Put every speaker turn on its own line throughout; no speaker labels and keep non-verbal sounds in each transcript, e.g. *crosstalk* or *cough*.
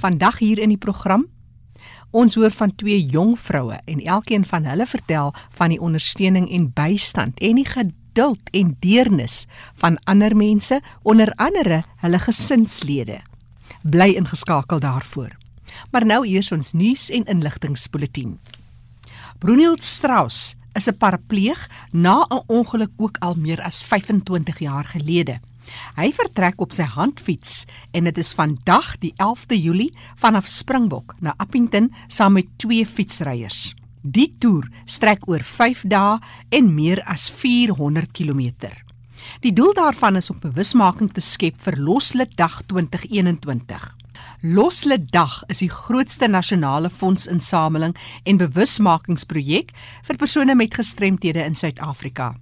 Vandag hier in die program Ons hoor van twee jong vroue en elkeen van hulle vertel van die ondersteuning en bystand en die geduld en deernis van ander mense, onder andere hulle gesinslede. Bly ingeskakel daarvoor. Maar nou eers ons nuus en inligtingspulsatien. Bruniel Strauss is 'n parapleeg na 'n ongeluk ook al meer as 25 jaar gelede. Hy vertrek op sy handfiets en dit is vandag die 11de Julie vanaf Springbok na Appington saam met twee fietsryers. Die toer strek oor 5 dae en meer as 400 km. Die doel daarvan is om bewusmaking te skep vir Loslid Dag 2021. Loslid Dag is die grootste nasionale fondsinsameling en bewusmakingsprojek vir persone met gestremthede in Suid-Afrika.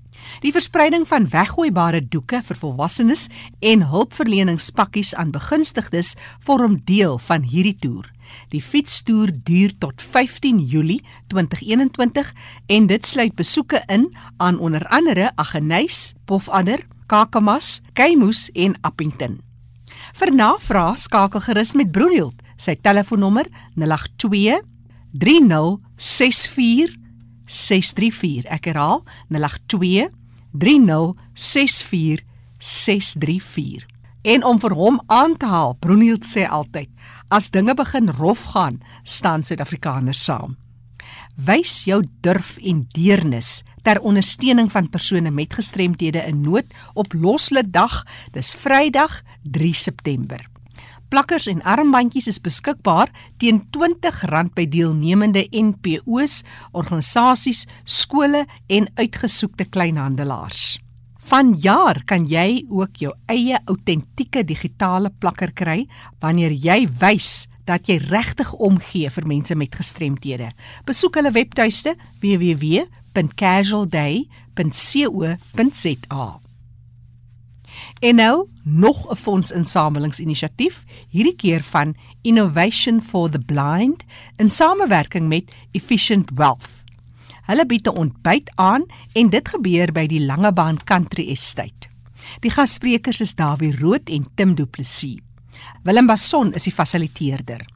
Die verspreiding van weggooibare doeke vir volwassenes en hulpverleningspakkies aan begunstigdes vorm deel van hierdie toer. Die fietstoer duur tot 15 Julie 2021 en dit sluit besoeke in aan onder andere Aggeneys, Pofadder, Kakamas, Keimoes en Appington. Vir navraag skakel gerus met Broenhild. Sy telefoonnommer 082 3064 634. Ek herhaal 082 3064 634. En om vir hom aan te haal, Bruniel sê altyd, as dinge begin rof gaan, staan Suid-Afrikaners saam. Wys jou durf en deernis ter ondersteuning van persone met gestremthede in nood op Loslid Dag, dis Vrydag 3 September. Plakkers en armbandjies is beskikbaar teen R20 by deelnemende NPO's, organisasies, skole en uitgesoekte kleinhandelaars. Vanjaar kan jy ook jou eie autentieke digitale plakker kry wanneer jy wys dat jy regtig omgee vir mense met gestremthede. Besoek hulle webtuiste www.casualday.co.za. En nou nog 'n fondsinsamelingsinisiatief, hierdie keer van Innovation for the Blind in samewerking met Efficient Wealth. Hulle bied 'n ontbyt aan en dit gebeur by die Langebaan Country Estate. Die gassprekers is Dawie Rood en Tim Du Plessis. Willem Bason is die fasiliteerder.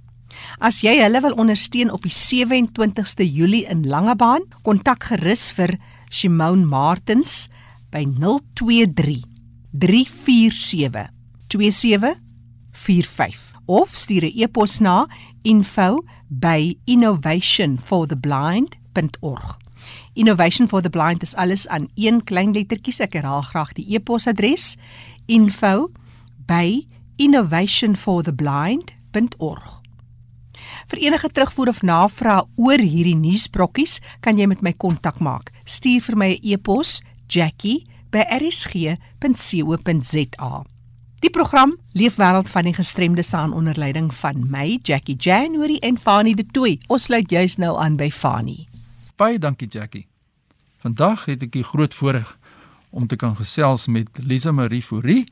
As jy hulle wil ondersteun op die 27ste Julie in Langebaan, kontak gerus vir Shimon Martins by 023 347 2745 of stuur 'n e-pos na info@innovationfortheblind.org. Innovation for the Blind is alles aan een klein lettertjie. Ek herhaal graag die e-posadres info@innovationfortheblind.org. Vir enige terugvoer of navraag oor hierdie nuusbrokkies, kan jy met my kontak maak. Stuur vir my 'n e-pos, Jackie by rsg.co.za. Die program Leefwêreld van die gestremde staan onder leiding van my Jackie January en Fanie De Tooy. Ons sluit juis nou aan by Fanie.
Baie dankie Jackie. Vandag het ek die groot voorreg om te kan gesels met Lisa Marie Fourie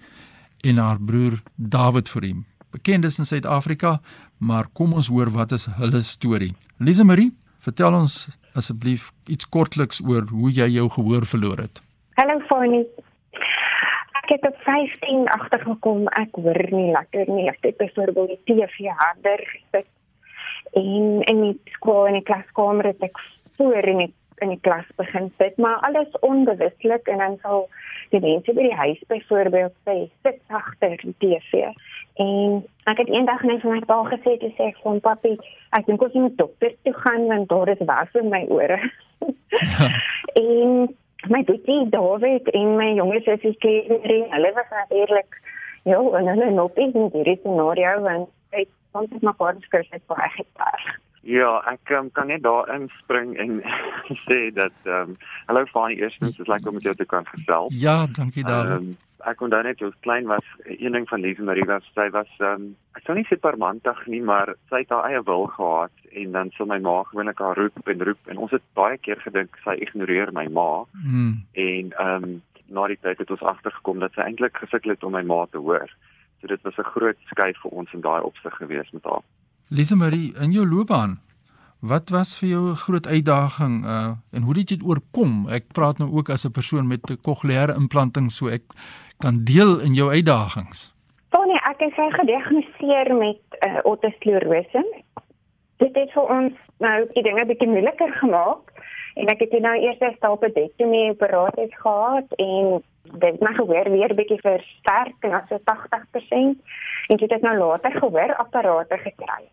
en haar broer David Fourie. Bekendes in Suid-Afrika, maar kom ons hoor wat is hulle storie. Lisa Marie, vertel ons asseblief iets kortliks oor hoe jy jou gehoor verloor het.
Hallo Fanny. Ek het op 15 agtergekom ek hoor nie lekker nie. Ek het byvoorbeeld die TV harder gesit en in die skool in die klaskamer het ek voor in die in die klas begin sit, maar alles onbewuslik en dan sal die mense by die huis byvoorbeeld sê sit agter die TV. En ek het eendag net vir my pa gesê te sê van papi, ek dink ons moet dokter toe gaan want daar is was in my ore. *laughs* En my boetie David en my jonger sussie Kennedy, hulle was natuurlik ja, en hulle nog nie in hierdie scenario want hy soms maar kort skryf het baie gepaar.
Ja, ek um, kan net daar inspring en *laughs* sê dat ehm um, hallo Fanie, eerstens is lekker om met jou te kan gesels.
Ja, dankie David. Um,
ek onthou net ek klein was, een ding van Lize Marie was sy was ehm um, ek sou nie sê parmantig nie, maar sy het haar eie wil gehad en dan sou my ma gewoonlik haar roep en roep en ons het baie keer gedink sy ignoreer my ma. Hmm. En ehm um, na die tyd het ons agtergekom dat sy eintlik gesukkel het om my ma te hoor. So dit was 'n groot skuif vir ons in daai opsig gewees met haar.
Lize Marie, in jou loopbaan Wat was vir jou 'n groot uitdaging uh en hoe het jy dit oorkom? Ek praat nou ook as 'n persoon met 'n kokleaire implanting, so ek kan deel in jou uitdagings.
Tony, ek is gediagnoseer met uh, otosklerose. Dit het vir ons nou die dinge bietjie moeiliker gemaak en ek het nou eers 'n stapedektomie operasie gehad en dit my gehoor weer bietjie versterk en so 80% en dit het nou later gehoor apparate gekry.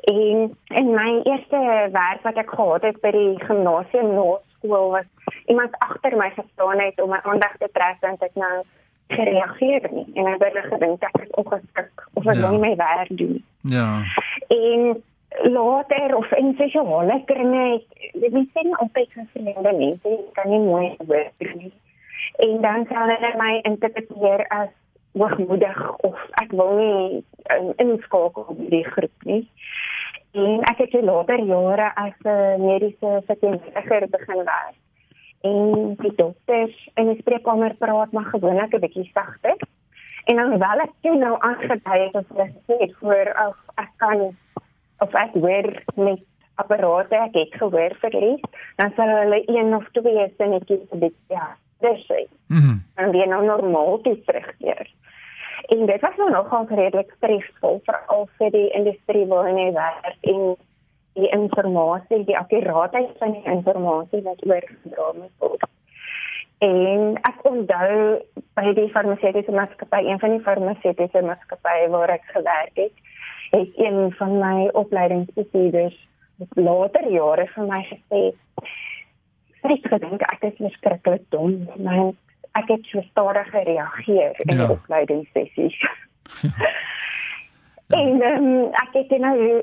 En in my eerste werk wat ek gehad het by die gimnasium Noordskool was iemand agter my gestaan het om my aandag te trek en ek nou gereageer nie en ek het gedink ek is ongeskik of ek ja. nie my werk doen.
Ja.
En later of in sosiale kringe, dit is nie altyd vir vriende nie, jy kan nie mooi werk nie. En dan sal hulle my interpreteer as hoogmoedig of ek wil nie um, inskakel op die groep nie. En ek het later jare as 'n mediese verpleegster begin werk. En die dokters in die spreekkamer praat maar gewoonlik 'n bietjie sagter. En dan wel ek toe nou aangedui het as hulle sê voor of ek kan of ek weer met apparate ek het gehoor verlies, dan sal hulle een of twee sinnetjies dit ja, dis sê.
Mhm.
En weer nou normaal toe terugkeer. En dit was nou nogal redelik stresvol vir al vir die industrie waarin jy werk en die informasie, die akkuraatheid van die informasie wat oorgedra moet word. En ek onthou by die farmaseutiese maatskappy, een van die farmaseutiese maatskappye waar ek gewerk het, het een van my opleidingsbestuurders later jare vir my gesê sy het gedink ek is verskriklik dom maar ek het so stadig gereageer in ja. die opleidingssessies *laughs* ja. en um, ek het nou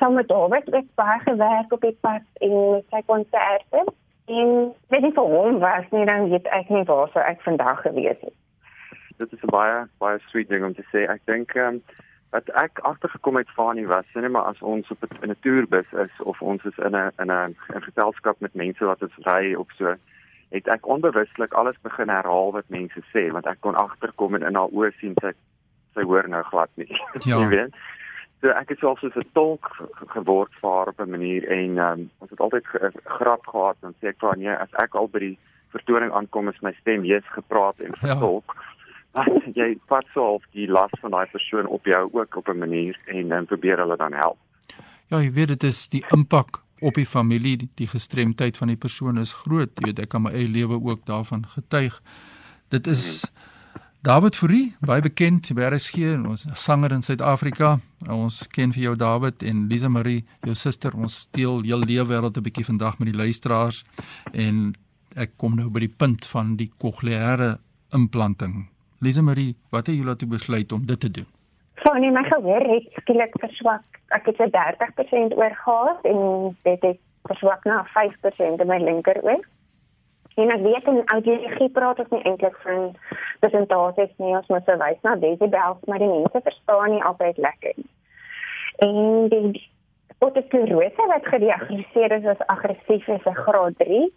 saam met David ek baie gewerk op die pad en sy konserte en weet nie vir hom was nie dan weet ek nie waar sou ek vandag gewees het
dit is 'n baie baie sweet ding om te sê ek dink um, wat ek agtergekom het van nie was net maar as ons op 'n natuurbus is of ons is in 'n in 'n geselskap met mense wat ons ry op so het ek onbewustelik alles begin herhaal wat mense sê want ek kon agterkom en in haar oë sien sy sy hoor nou glad nie *laughs*
ja. jy weet
so ek het selfs 'n tolk geword vir haar op 'n manier en um, ons het altyd grap gehad dan sê ek vir haar nee as ek al by die vertoning aankom is my stem hees gepraat en *laughs* getolk ja *laughs* jy vat so half die las van daai persoon op jou ook op 'n manier en dan probeer hulle dan help.
Ja, jy weet dit is die impak op die familie, die gestremdheid van die persoon is groot. Jy weet ek kan my eie lewe ook daarvan getuig. Dit is David Fourie, baie bekend by RSG, ons sanger in Suid-Afrika. Ons ken vir jou David en Lisa Marie, jou suster. Ons deel heel lewe wêreld 'n bietjie vandag met die luisteraars en ek kom nou by die punt van die kokleaire implanting. Lisa Marie, wat het julle toe besluit om dit te doen?
Van nee, my gehoor het skielik verswak. Ek het 'n 30% oorgehad en dit het verswak na 5% in my linkeroor. En ek weet in audiologie praat ons nie eintlik van presentasies nie, ons moet verwys na decibels, maar die mense verstaan nie altyd lekker nie. En die otosklerose wat gediagnoseer is as aggressief is 'n graad 3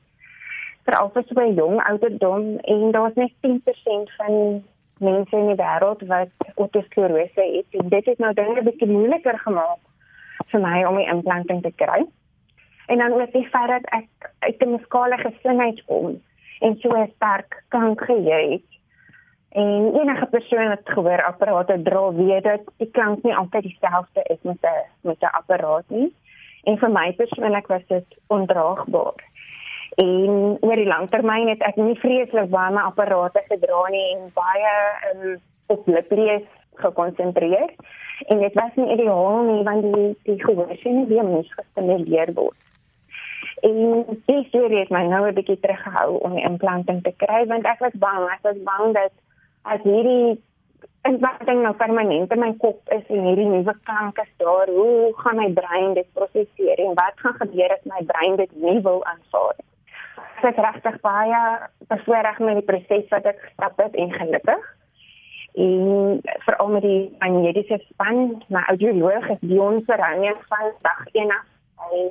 veral vir so 'n jong ouderdom en daar's net 10% van mense in die wêreld wat otosklerose het en dit het nou dinge bietjie moeiliker gemaak vir my om die implanting te kry. En dan ook die feit dat ek uit 'n muskale gesindheid kom en so 'n sterk klank het. En enige persoon wat gehoorapparate dra, weet dat die klank nie altyd dieselfde is met 'n met 'n apparaat nie. En vir my persoonlik was dit ondraagbaar. En oor die langtermyn het ek nie vreeslik baie my apparate gedra nie en baie um, op liplees gekonsentreer. En dit was nie ideaal nie want die die gehoorsien nie moes gestimuleer word. En dis hier het my nou 'n bietjie teruggehou om die implanting te kry want ek was bang, ek was bang dat as hierdie implanting nou permanent in my kop is en hierdie nuwe klank is daar, hoe gaan my brein dit prosesseer en wat gaan gebeur as my brein dit nie wil aanvaar nie? Is regtig baie bevoorreg met die proses wat ek gestap het en gelukkig. En veral met die mediese span, my audioloog is Dion Serrania van dag 1 af. Hy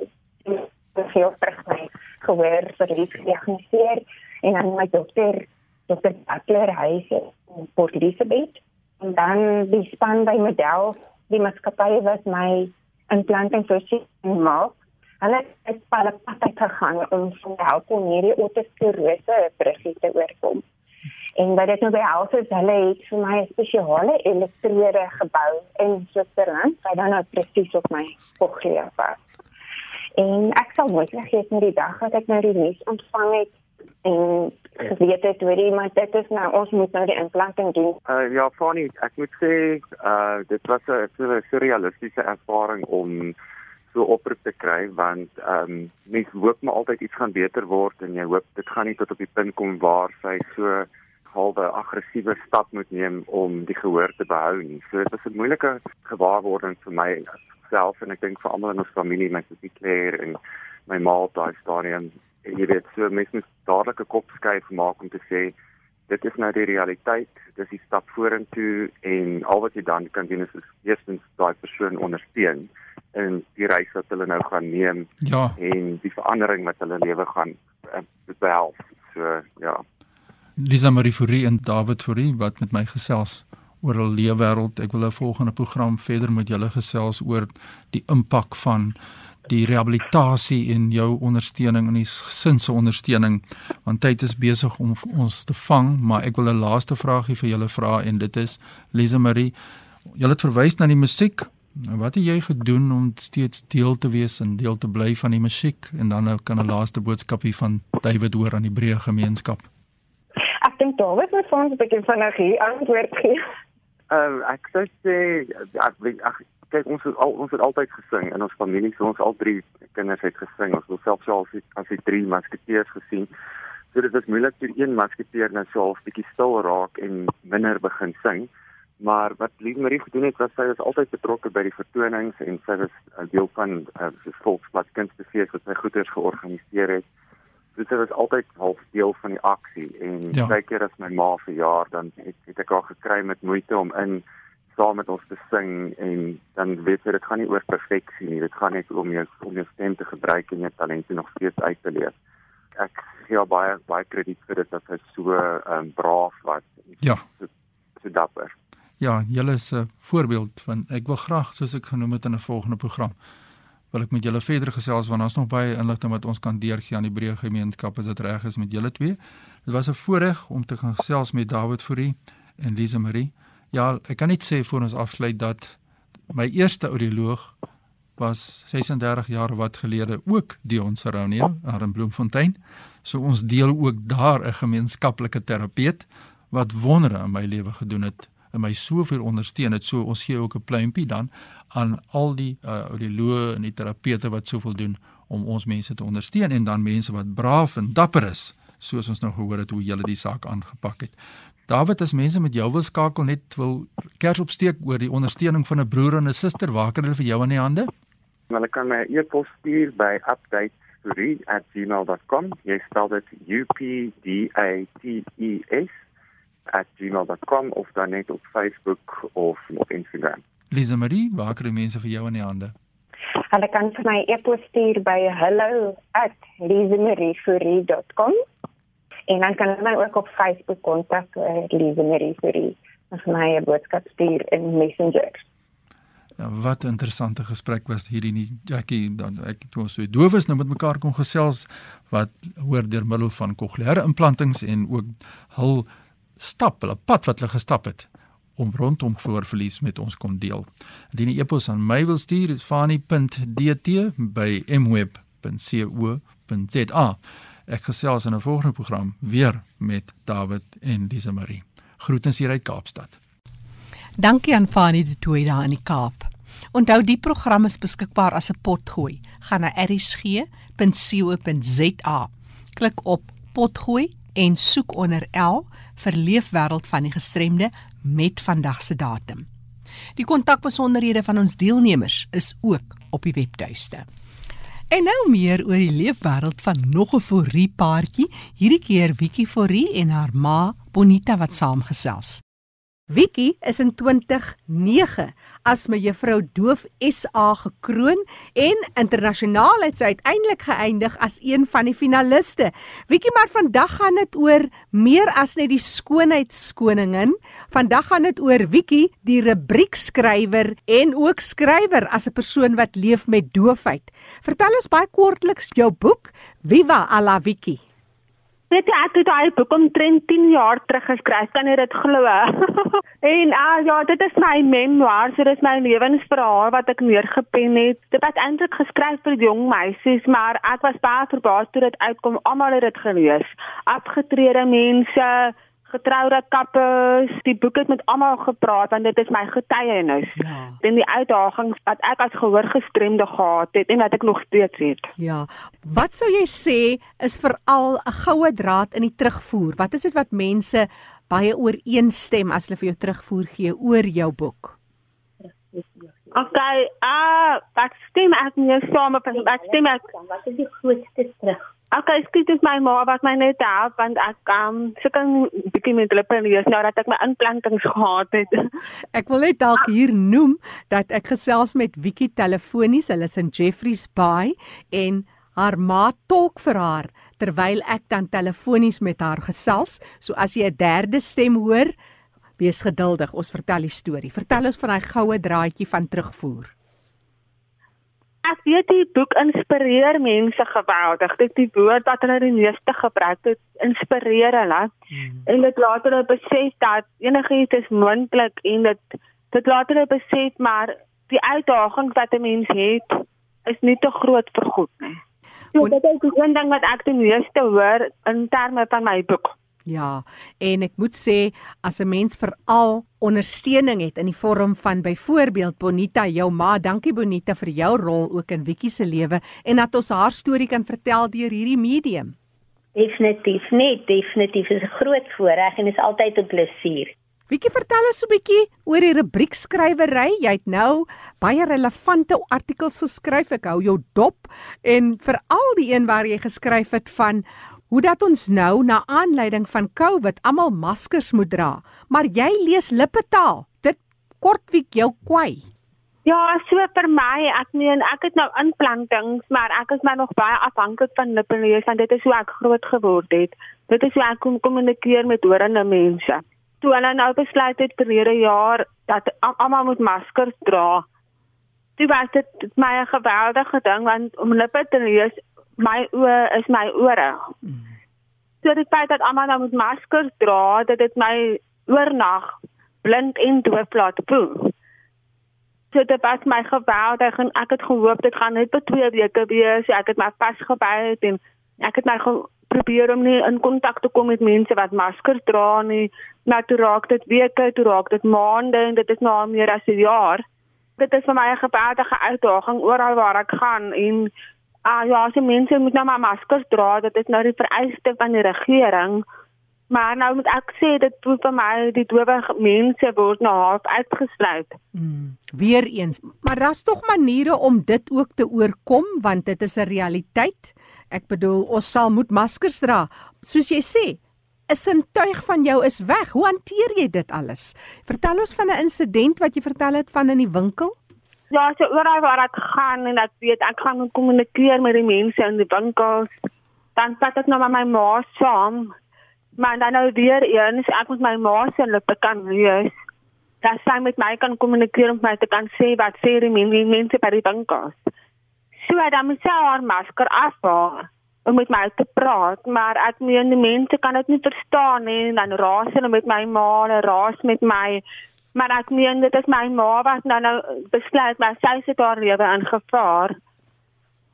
het veel terug my gehoor vir die gediagnoseer en dan my dokter, dokter Butler, hy sê Port Elizabeth en dan die span by model, die maatskappy wat my implanting voorsien maak hulle het baie pad gegaan om te help om hierdie otosklerose bruggie te oorkom. En wat dit nou behels is, hulle het vir my 'n spesiale elektrode gebou in Switserland, wat dan nou presies op my cochlea pas. En ek sal nooit vergeet met die dag wat ek nou die nuus ontvang het en geweet het hoe iemand dit is nou ons moet nou die implanting doen.
Uh ja, Fanny, ek moet sê uh dit was 'n surrealistiese ervaring om so oproep te kry want ehm um, mense hoop maar altyd iets gaan beter word en jy hoop dit gaan nie tot op die punt kom waar sy so halwe aggressiewe stap moet neem om die gehoor te behou nie. So dit was 'n moeilike gewaarwording vir my self en ek dink vir almal in ons familie, my sussie Claire en my ma op daai stadium en jy weet so mense moet dadelik 'n kop skuif maak om te sê dit is nou die realiteit dis die stap vorentoe en al wat jy dan kan doen is eerstens daai persoon ondersteun in die reis wat hulle nou gaan neem
ja.
en die verandering wat hulle lewe gaan uh, behelp so ja.
Lisa Marie Fourie en David Fourie wat met my gesels oor hul lewe wêreld ek wil 'n volgende program verder met julle gesels oor die impak van die rehabilitasie en jou ondersteuning en die gesin se ondersteuning want tyd is besig om ons te vang maar ek wil 'n laaste vraagie vir julle vra en dit is Lisa Marie julle het verwys na die musiek wat het jy gedoen om steeds deel te wees en deel te bly van die musiek? En dan nou kan 'n laaste boodskapie van David hoor aan die breë gemeenskap.
Ek dink David moet vir ons 'n bietjie vinnig hier antwoord gee.
Uh, ek sê ek ek kyk ons het al ons het altyd gesing in ons familie so ons al drie kinders het gesing. Ons het selfs al as die drie masketeers gesien. So dit is moeilik vir een masketeer net so 'n bietjie stil raak en minder begin sing maar wat Lies Marie gedoen het was sy was altyd betrokke by die vertonings en sy was 'n deel van uh, die volksblad kunstefees wat sy goeders georganiseer het. So sy was altyd half deel van die aksie en ja. baie keer as my ma verjaar dan het, het ek haar gekry met moeite om in saam met ons te sing en dan weet jy dit gaan nie oor perfeksie nie dit gaan net om jou om jou stem te gebruik en jou talente nog steeds uit te leef. Ek gee haar baie baie krediet vir dit dat sy so um, braaf was
ja.
so, so dapper
ja julle is 'n voorbeeld van ek wil graag soos ek genoem het in 'n volgende program wil ek met julle verder gesels want ons nog baie inligting wat ons kan deurgee aan die breë gemeenskap as dit reg is met julle twee. Dit was 'n voorreg om te gaan gesels met David Fourie en Lise Marie. Ja, ek kan net sê voor ons afsluit dat my eerste audioloog was 36 jaar wat gelede ook Dion Saronia daar in Bloemfontein. So ons deel ook daar 'n gemeenskaplike terapeut wat wondere in my lewe gedoen het en my soveel ondersteun het. So ons gee ook 'n pluimpie dan aan al die uh, audioloë en die terapeute wat soveel doen om ons mense te ondersteun en dan mense wat braaf en dapper is soos ons nou gehoor het hoe julle die saak aangepak het. David, as mense met jou wil skakel net wil kers opsteek oor die ondersteuning van 'n broer en 'n suster, waar kan hulle vir jou in die hande?
Hulle kan my e-pos stuur by updatesstory@gmail.com. Jy spel dit U P D A T E S @gmail.com of dan net op Facebook of op Instagram.
Lisa Marie, waar kan mense vir jou in die hande?
Hulle kan vir my e-pos stuur by hello@lisamariefurie.com En dan kan hulle my ook op Facebook kontak, uh, eh, Lize Marie vir my 'n boodskap stuur in Messenger.
Ja, wat 'n interessante gesprek was hierdie nie Jackie dan ek het ons so doof is nou met mekaar kon gesels wat hoor deur middel van kokleaire implantings en ook hul stap, hulle pad wat hulle gestap het om rondom voorverlies met ons kon deel. Indien jy e-pos aan my wil stuur, is fani.dt by mweb.co.za. Ek gesels in 'n volgende program weer met David en Lisa Marie. Groetens hier uit Kaapstad.
Dankie aan Fanie de Tooi daar in die Kaap. Onthou die program is beskikbaar as 'n potgooi. Gaan na erisg.co.za. Klik op potgooi en soek onder L vir leefwêreld van die gestremde met vandag se datum. Die kontakbesonderhede van ons deelnemers is ook op die webtuiste. En nou meer oor die leefwêreld van nog 'n Forrie paartjie, hierdie keer Wiekie Forrie en haar ma Bonita wat saamgesels. Wiki is in 2009 as mevrou Doof SA gekroon en internasionaal het sy uiteindelik geëindig as een van die finaliste. Wiki, maar vandag gaan dit oor meer as net die skoonheidskoningin. Vandag gaan dit oor Wiki, die rubriekskrywer en ook skrywer as 'n persoon wat leef met doofheid. Vertel ons baie kortliks jou boek Viva alla Wiki.
Weet jy, ek het daai boek omtrent 10 jaar terug geskryf, kan jy dit glo? *laughs* en uh, ja, dit is my memoir, so dit is my lewensverhaal wat ek neergepen het. Dit was eintlik geskryf vir jong meisies, maar ek was baie verbaas toe dit uitkom. Almal het dit gelees. Afgetrede mense, getroude kappes, die boek het met almal gepraat want dit is my getuienis. Ja. En die uitdagings wat ek as gehoorgestremde gehad het en wat ek nog steeds het.
Ja. Wat sou jy sê is veral 'n goue draad in die terugvoer? Wat is dit wat mense baie ooreenstem as hulle vir jou terugvoer gee oor jou boek?
Okay, ah, uh, ek stem ek nie saam met ek stem ek
wat is die grootste terug
Ek okay, skiet dit my ma wat my net help want ek um sukkel bietjie met hulle pennies nou dat ek my inplantings gehad het. *laughs*
Ek wil net dalk hier noem dat ek gesels met Wiki telefonies, hulle is in Jeffreys Bay en haar ma tolk vir haar terwyl ek dan telefonies met haar gesels. So as jy 'n derde stem hoor, wees geduldig, ons vertel die storie. Vertel ons van daai goue draadjie van terugvoer
ek weet die boek inspireer mense geweldig. Dit die woord wat hulle die meeste gebruik. Dit inspireer hulle. Hmm. En dit laat hulle besef dat enigiets is moontlik en dit dit laat hulle besef maar die uitdagings wat 'n mens het is nie te groot vir God nie. So, dit is die een ding wat ek die meeste hoor in terme van my boek.
Ja, en ek moet sê as 'n mens veral ondersteuning het in die vorm van byvoorbeeld Bonita, jou ma, dankie Bonita vir jou rol ook in Wiekie se lewe en dat ons haar storie kan vertel deur hierdie medium.
Definitief, nee, definitief is 'n groot voorreg en is altyd 'n plesier.
Wiekie, vertel ons 'n bietjie oor die rubriekskrywery. Jy het nou baie relevante artikels geskryf. Ek hou jou dop en veral die een waar jy geskryf het van hoe dat ons nou na aanleiding van COVID almal maskers moet dra, maar jy lees lippetaal. Dit kortwiek jou kwai.
Ja, so vir my, ek meen ek het nou inplantings, maar ek is maar nog baie afhanklik van lippelees want dit is hoe ek groot geword het. Dit is hoe ek kom kommunikeer met horende mense. Toe hulle nou besluit het verlede jaar dat almal moet maskers dra. Dit was dit my 'n geweldige ding want om lippe te lees my oë is my ore. Mm. So dit feit dat almal nou met maskers dra, dat dit my oornag blind en doof laat voel. So dit was my geweldig en ek het gehoop dit gaan net vir 2 weke wees. Ek het my vasgebyt en ek het my probeer om nie in kontak te kom met mense wat maskers dra nie. Maar toe raak dit weke, toe raak dit maande en dit is nou al meer as 'n jaar. Dit is vir my 'n geweldige uitdaging oral waar ek gaan en Ah ja, as mense moet nou maar maskers dra, dit is nou die vereiste van die regering. Maar nou moet ek sê dit voel vir my die dowe mense word nou half uitgesluit.
Mm, Weereens, maar daar's tog maniere om dit ook te oorkom want dit is 'n realiteit. Ek bedoel, ons sal moet maskers dra. Soos jy sê, 'n sintuig van jou is weg. Hoe hanteer jy dit alles? Vertel ons van 'n insident wat jy vertel het van in die winkel.
Ja, so oral waar ek gaan en ek weet ek gaan kommunikeer met die mense in die winkels. Dan pat ek nou met my ma saam. Maar dan nou weer eens, ek moet my ma se lippe kan lees. Dat sy met my kan kommunikeer om my te kan sê wat sê die mense by die winkels. So dan moet sy haar masker afhaal om met my te praat, maar ek meen die mense kan dit nie verstaan nie en dan raas hulle met my ma, hulle raas met my Maar ek meen dit is my ma wat nou nou besluit maar sy sit haar lewe in gevaar.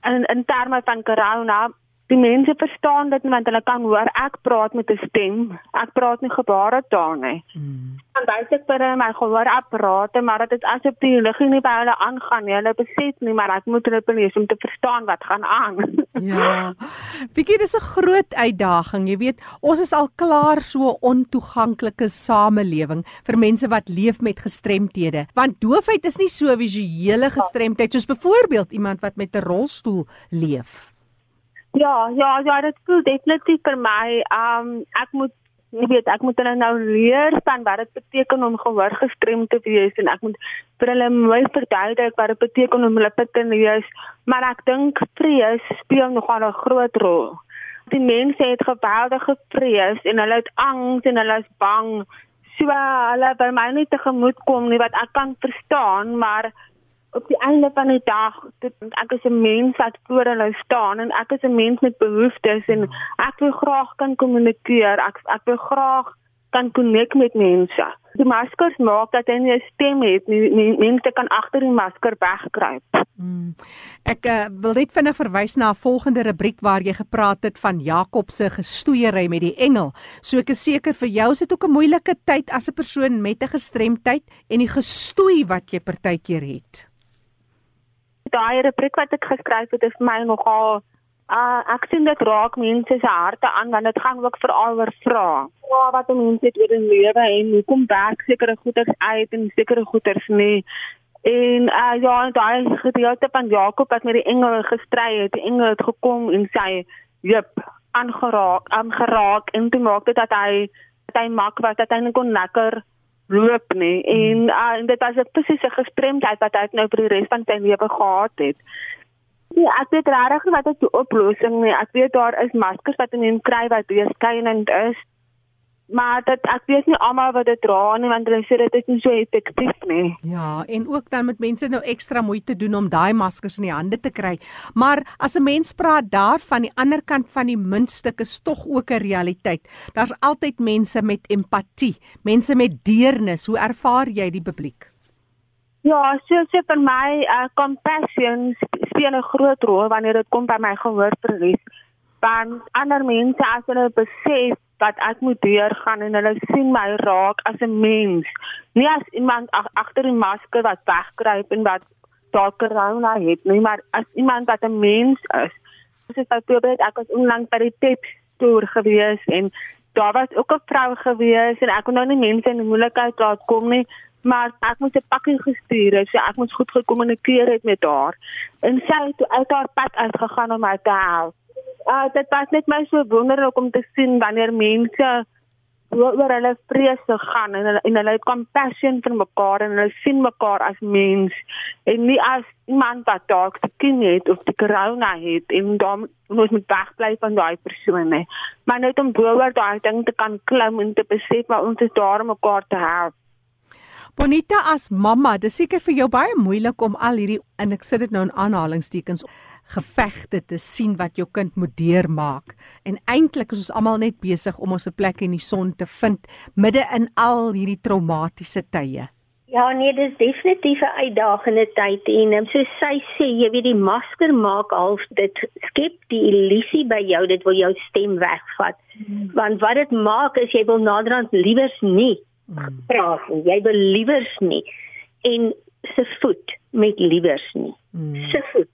In in terme van corona die mense verstaan dit want hulle kan hoor ek praat met 'n stem. Ek praat nie gebaretaal nie. Hmm. Dan wys ek vir my gehoorapparate, maar dit is asof die lig nie by hulle aangaan nie. Hulle besef nie, maar ek moet hulle lees om te verstaan wat gaan aan.
ja. Bietjie dis 'n groot uitdaging. Jy weet, ons is al klaar so ontoeganklike samelewing vir mense wat leef met gestremthede. Want doofheid is nie so visuele gestremdheid soos byvoorbeeld iemand wat met 'n rolstoel leef.
Ja, ja, ja, dit voel definitief vir my. Um ek moet jy weet, ek moet nou leer van wat dit beteken om gehoor gestremd te wees en ek moet vir hulle mooi verduidelik wat dit beteken om hulle te lees, maar ek dink vrees speel nogal 'n groot rol. Die mense het geweldige vrees en hulle het angs en hulle is bang. So hulle wil my nie tegemoet kom nie wat ek kan verstaan, maar op die einde van die dag dit ek is 'n mens wat voor hulle staan en ek is 'n mens met behoeftes en ek wil graag kan kommunikeer. Ek ek wil graag kan konek met mense. Die maskers maak dat jy 'n stem het. Nie, nie, mense kan agter die masker wegkruip. Hmm.
Ek uh, wil net vinnig verwys na 'n volgende rubriek waar jy gepraat het van Jakob se gestoeiery met die engel. So ek is seker vir jou is dit ook 'n moeilike tyd as 'n persoon met 'n gestremdheid en die gestoei wat jy partykeer het.
Daai rubriek wat ek geskryf het is vir my nogal Uh ek sien dit raak mense se harte aan want dit gaan ook veral oor vrae. Vrae wat mense het oor 'n lewe en hoekom werk sekere goeders uit en sekere goeders nie. En uh ja, daai gedeelte van Jakob wat met die engele gestry het, die engele het gekom en sê, "Jep, aangeraak, aangeraak." En toe maak dit dat hy dat hy maak wat dat hy kon lekker loop nie. En uh en dit was 'n presiese gestremdheid wat hy nou vir die res van sy lewe gehad het. Nee, ek weet regtig wat is die oplossing nie. Ek weet daar is maskers wat mense kry wat weerskynend is. Maar dit ek weet nie almal wat dit dra nie want hulle sê dit is nie so effektief nie.
Ja, en ook dan met mense nou ekstra moeite doen om daai maskers in die hande te kry. Maar as 'n mens praat daarvan die ander kant van die muntstuk is tog ook 'n realiteit. Daar's altyd mense met empatie, mense met deernis. Hoe ervaar jy die publiek?
Ja, so so vir my, uh compassion speel 'n groot rol wanneer dit kom by my gehoorverlies. Want ander mense as hulle besef dat ek moet deurgaan en hulle sien my raak as 'n mens, nie as iemand ag agter die masker wat wegkruip en wat dalk corona het nie, maar as iemand wat 'n mens is. Soos ek byvoorbeeld ek was onlangs by die TED toer gewees en daar was ook 'n vrou gewees en ek kon nou nie mense in moeilikheid laat kom nie maar ek moet 'n pakking gestuur het, so ek moet goed gekommunikeer het met haar. En sy het uit haar pad uitgegaan om my te help. Uh dit was net my so wonderlik om te sien wanneer mense oor hulle vrese gaan en hulle en hulle het compassion vir mekaar en hulle sien mekaar as mens en nie as iemand wat dalk kin het of die corona het en dan moet met wegbly van daai persoon hè. Maar net om boor daai ding te kan klim en te besef maar ons is daar om mekaar te help.
Bonita as mamma, dis seker vir jou baie moeilik om al hierdie en ek sit dit nou in aanhalingstekens gevegte te sien wat jou kind moet deurmaak. En eintlik is ons almal net besig om ons 'n plek in die son te vind midde in al hierdie traumatiese tye.
Ja, nee, dis definitief 'n uitdagende tyd en um, so sy sê, jy weet die masker maak half dit skep die illusie by jou dit wil jou stem wegvat. Hmm. Want wat dit maak is jy wil naderhand liewers nie Mm. praat nie. Jy wil liewers nie en se voet met liewers nie. Mm. Se voet.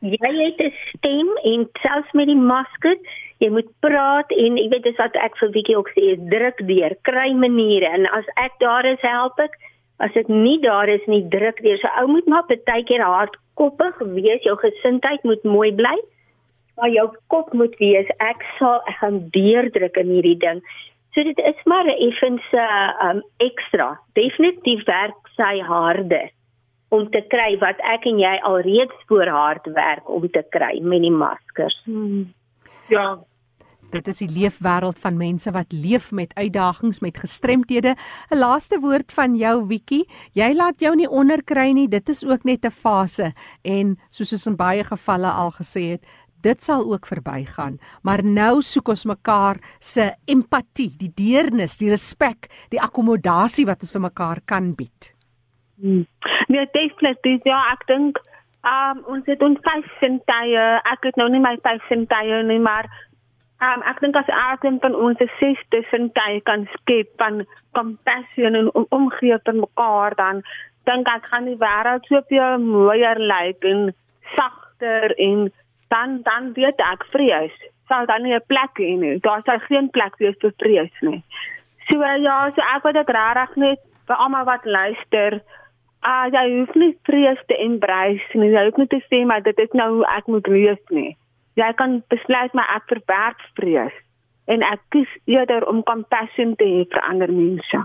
Jy het 'n stem en selfs met die masker, jy moet praat en jy weet dis wat ek vir Wiekie ook sê, is druk deur, kry maniere en as ek daar is help ek. As ek nie daar is nie, druk deur. So ou moet maar baie keer hardkoppig wees, jou gesindheid moet mooi bly. Maar jou kop moet wees, ek sal ek gaan deurdruk in hierdie ding. So dit is maar 'n effense um ekstra. Definitief werk sy harde om te kry wat ek en jy alreeds voor hard werk om te kry met die maskers. Hmm.
Ja. Dit is die leefwêreld van mense wat leef met uitdagings, met gestremthede. 'n Laaste woord van jou Wiekie. Jy laat jou nie onderkry nie. Dit is ook net 'n fase en soos ons in baie gevalle al gesê het, dit sal ook verbygaan. Maar nou soek ons mekaar se empatie, die deernis, die respek, die akkommodasie wat ons vir mekaar kan bied.
Hmm. Nee, definitief ja, ek dink um ons het ons vyf sintuie. Ek het nou nie my vyf sintuie nie, maar um ek dink as elkeen van ons 'n sesde sintuie kan skep van compassion en om, omgee vir mekaar dan dink ek gaan die wêreld soveel mooier lyk en sagter en dan dan weet ek vrees sal dan nie 'n plek hê nie. Daar sal geen plek wees vir vrees nie. So ja, so ek wil dit regtig net vir almal wat luister, ah uh, jy hoef nie vrees te embrace nie. Jy hoef nie te sê maar dit is nou hoe ek moet leef nie. Jy kan besluit maar ek verwerp vrees en ek kies eerder om compassion te hê vir ander mense.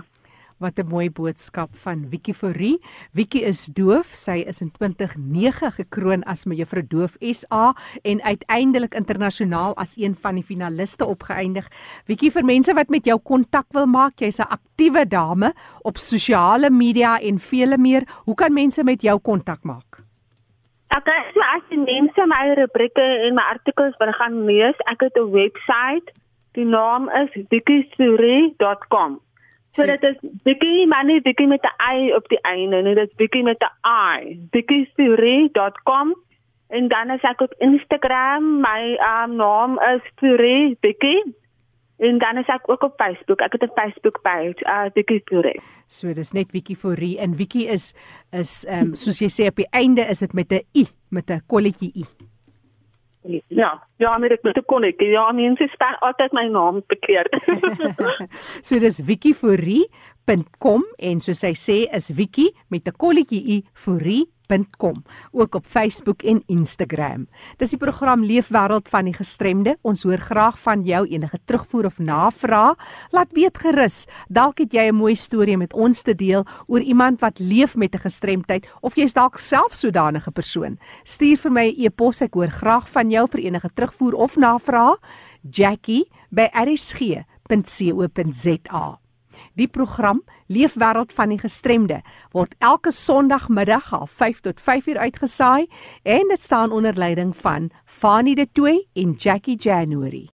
Wat 'n mooi boodskap van Wiki Fourie. Wiki is doof. Sy is in 2009 gekroon as mevrou Doof SA en uiteindelik internasionaal as een van die finaliste opgeëindig. Wiki vir mense wat met jou kontak wil maak, jy's 'n aktiewe dame op sosiale media en vele meer. Hoe kan mense met jou kontak maak?
Ek het as die mense my rubrieke en my artikels wil gaan lees, ek het 'n webwerf. Die naam is wikisuri.com. So dit is wiki, maar nie wiki met 'n i op die einde nie, dit is wiki met 'n i. wikisuri.com. En dan is ek op Instagram, my um, naam is Furi Wiki. En dan is ek ook op Facebook. Ek het 'n Facebook page, uh Wiki Furi.
So dis net Wiki Fourie en Wiki is is ehm um, soos jy sê op die einde is dit met 'n i, met 'n kolletjie i.
Ja, ja, met ek met 'n kolletjie. Ja, mense staan altyd my naam verkeerd. *laughs*
so dis wikifourie.com en soos hy sê is Wiki met 'n kolletjie i Fourie www.leefwêreld.com ook op Facebook en Instagram. Dis die program Leefwêreld van die gestremde. Ons hoor graag van jou enige terugvoer of navraag. Laat weet gerus, dalk het jy 'n mooi storie met ons te deel oor iemand wat leef met 'n gestremdheid of jy's dalk self sodanige persoon. Stuur vir my 'n e e-pos, ek hoor graag van jou vir enige terugvoer of navraag. Jackie by rsg.co.za Die program Leefwêreld van die Gestremde word elke Sondagmiddag half 5 tot 5 uur uitgesaai en dit staan onder leiding van Fanie De Tooy en Jackie January.